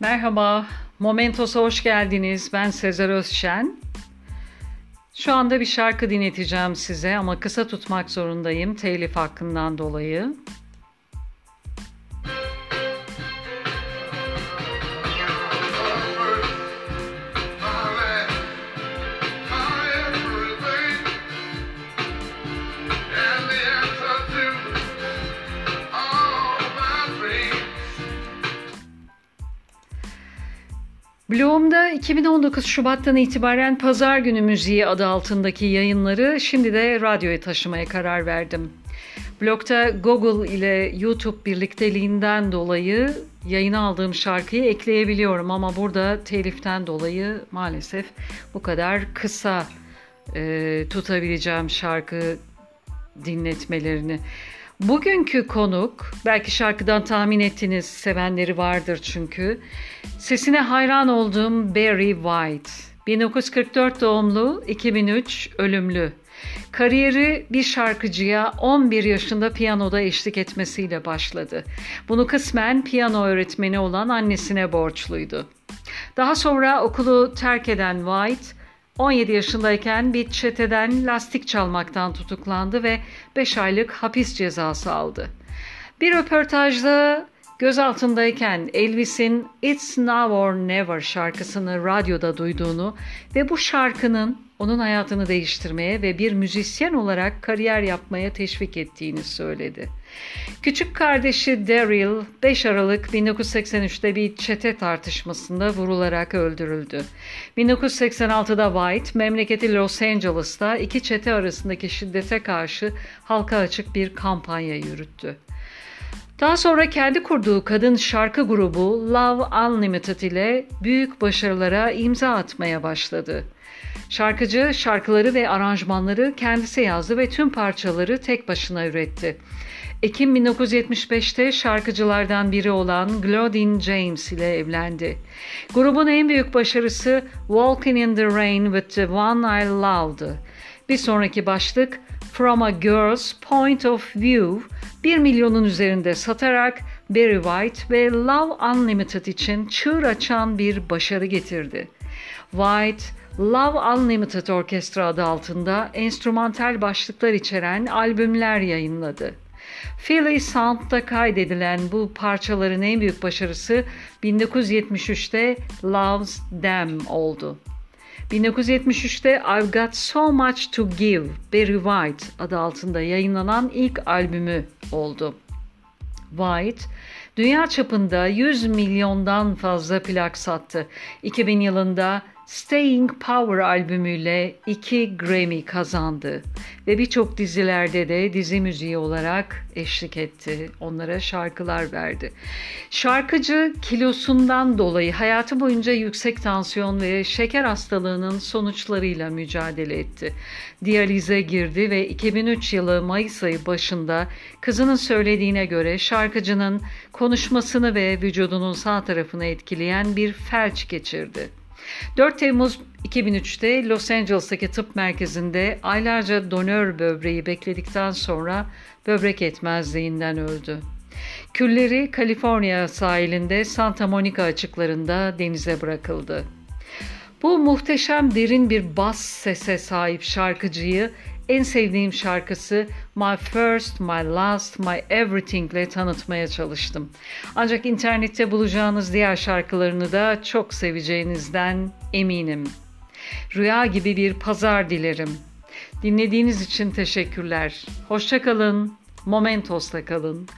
Merhaba, Momentos'a hoş geldiniz. Ben Sezer Özşen. Şu anda bir şarkı dinleteceğim size ama kısa tutmak zorundayım telif hakkından dolayı. Bloom'da 2019 Şubat'tan itibaren Pazar Günü Müziği adı altındaki yayınları şimdi de radyoya taşımaya karar verdim. Blog'da Google ile YouTube birlikteliğinden dolayı yayına aldığım şarkıyı ekleyebiliyorum ama burada teliften dolayı maalesef bu kadar kısa e, tutabileceğim şarkı dinletmelerini. Bugünkü konuk, belki şarkıdan tahmin ettiniz, sevenleri vardır çünkü. Sesine hayran olduğum Barry White. 1944 doğumlu, 2003 ölümlü. Kariyeri bir şarkıcıya 11 yaşında piyanoda eşlik etmesiyle başladı. Bunu kısmen piyano öğretmeni olan annesine borçluydu. Daha sonra okulu terk eden White, 17 yaşındayken bir çeteden lastik çalmaktan tutuklandı ve 5 aylık hapis cezası aldı. Bir röportajda gözaltındayken Elvis'in It's Now or Never şarkısını radyoda duyduğunu ve bu şarkının onun hayatını değiştirmeye ve bir müzisyen olarak kariyer yapmaya teşvik ettiğini söyledi. Küçük kardeşi Daryl 5 Aralık 1983'te bir çete tartışmasında vurularak öldürüldü. 1986'da White memleketi Los Angeles'ta iki çete arasındaki şiddete karşı halka açık bir kampanya yürüttü. Daha sonra kendi kurduğu kadın şarkı grubu Love Unlimited ile büyük başarılara imza atmaya başladı. Şarkıcı şarkıları ve aranjmanları kendisi yazdı ve tüm parçaları tek başına üretti. Ekim 1975'te şarkıcılardan biri olan Claudine James ile evlendi. Grubun en büyük başarısı Walking in the Rain with the One I Loved'ı. Bir sonraki başlık From a Girl's Point of View 1 milyonun üzerinde satarak Barry White ve Love Unlimited için çığır açan bir başarı getirdi. White, Love Unlimited Orkestra adı altında enstrümantal başlıklar içeren albümler yayınladı. Philly Sound'da kaydedilen bu parçaların en büyük başarısı 1973'te Love's Them oldu. 1973'te I've Got So Much To Give Barry White adı altında yayınlanan ilk albümü oldu. White, dünya çapında 100 milyondan fazla plak sattı. 2000 yılında Staying Power albümüyle iki Grammy kazandı ve birçok dizilerde de dizi müziği olarak eşlik etti. Onlara şarkılar verdi. Şarkıcı kilosundan dolayı hayatı boyunca yüksek tansiyon ve şeker hastalığının sonuçlarıyla mücadele etti. Diyalize girdi ve 2003 yılı Mayıs ayı başında kızının söylediğine göre şarkıcının konuşmasını ve vücudunun sağ tarafını etkileyen bir felç geçirdi. 4 Temmuz 2003'te Los Angeles'taki tıp merkezinde aylarca donör böbreği bekledikten sonra böbrek etmezliğinden öldü. Külleri Kaliforniya sahilinde Santa Monica açıklarında denize bırakıldı. Bu muhteşem derin bir bas sese sahip şarkıcıyı en sevdiğim şarkısı My First, My Last, My Everything ile tanıtmaya çalıştım. Ancak internette bulacağınız diğer şarkılarını da çok seveceğinizden eminim. Rüya gibi bir pazar dilerim. Dinlediğiniz için teşekkürler. Hoşçakalın, Momentos'ta kalın.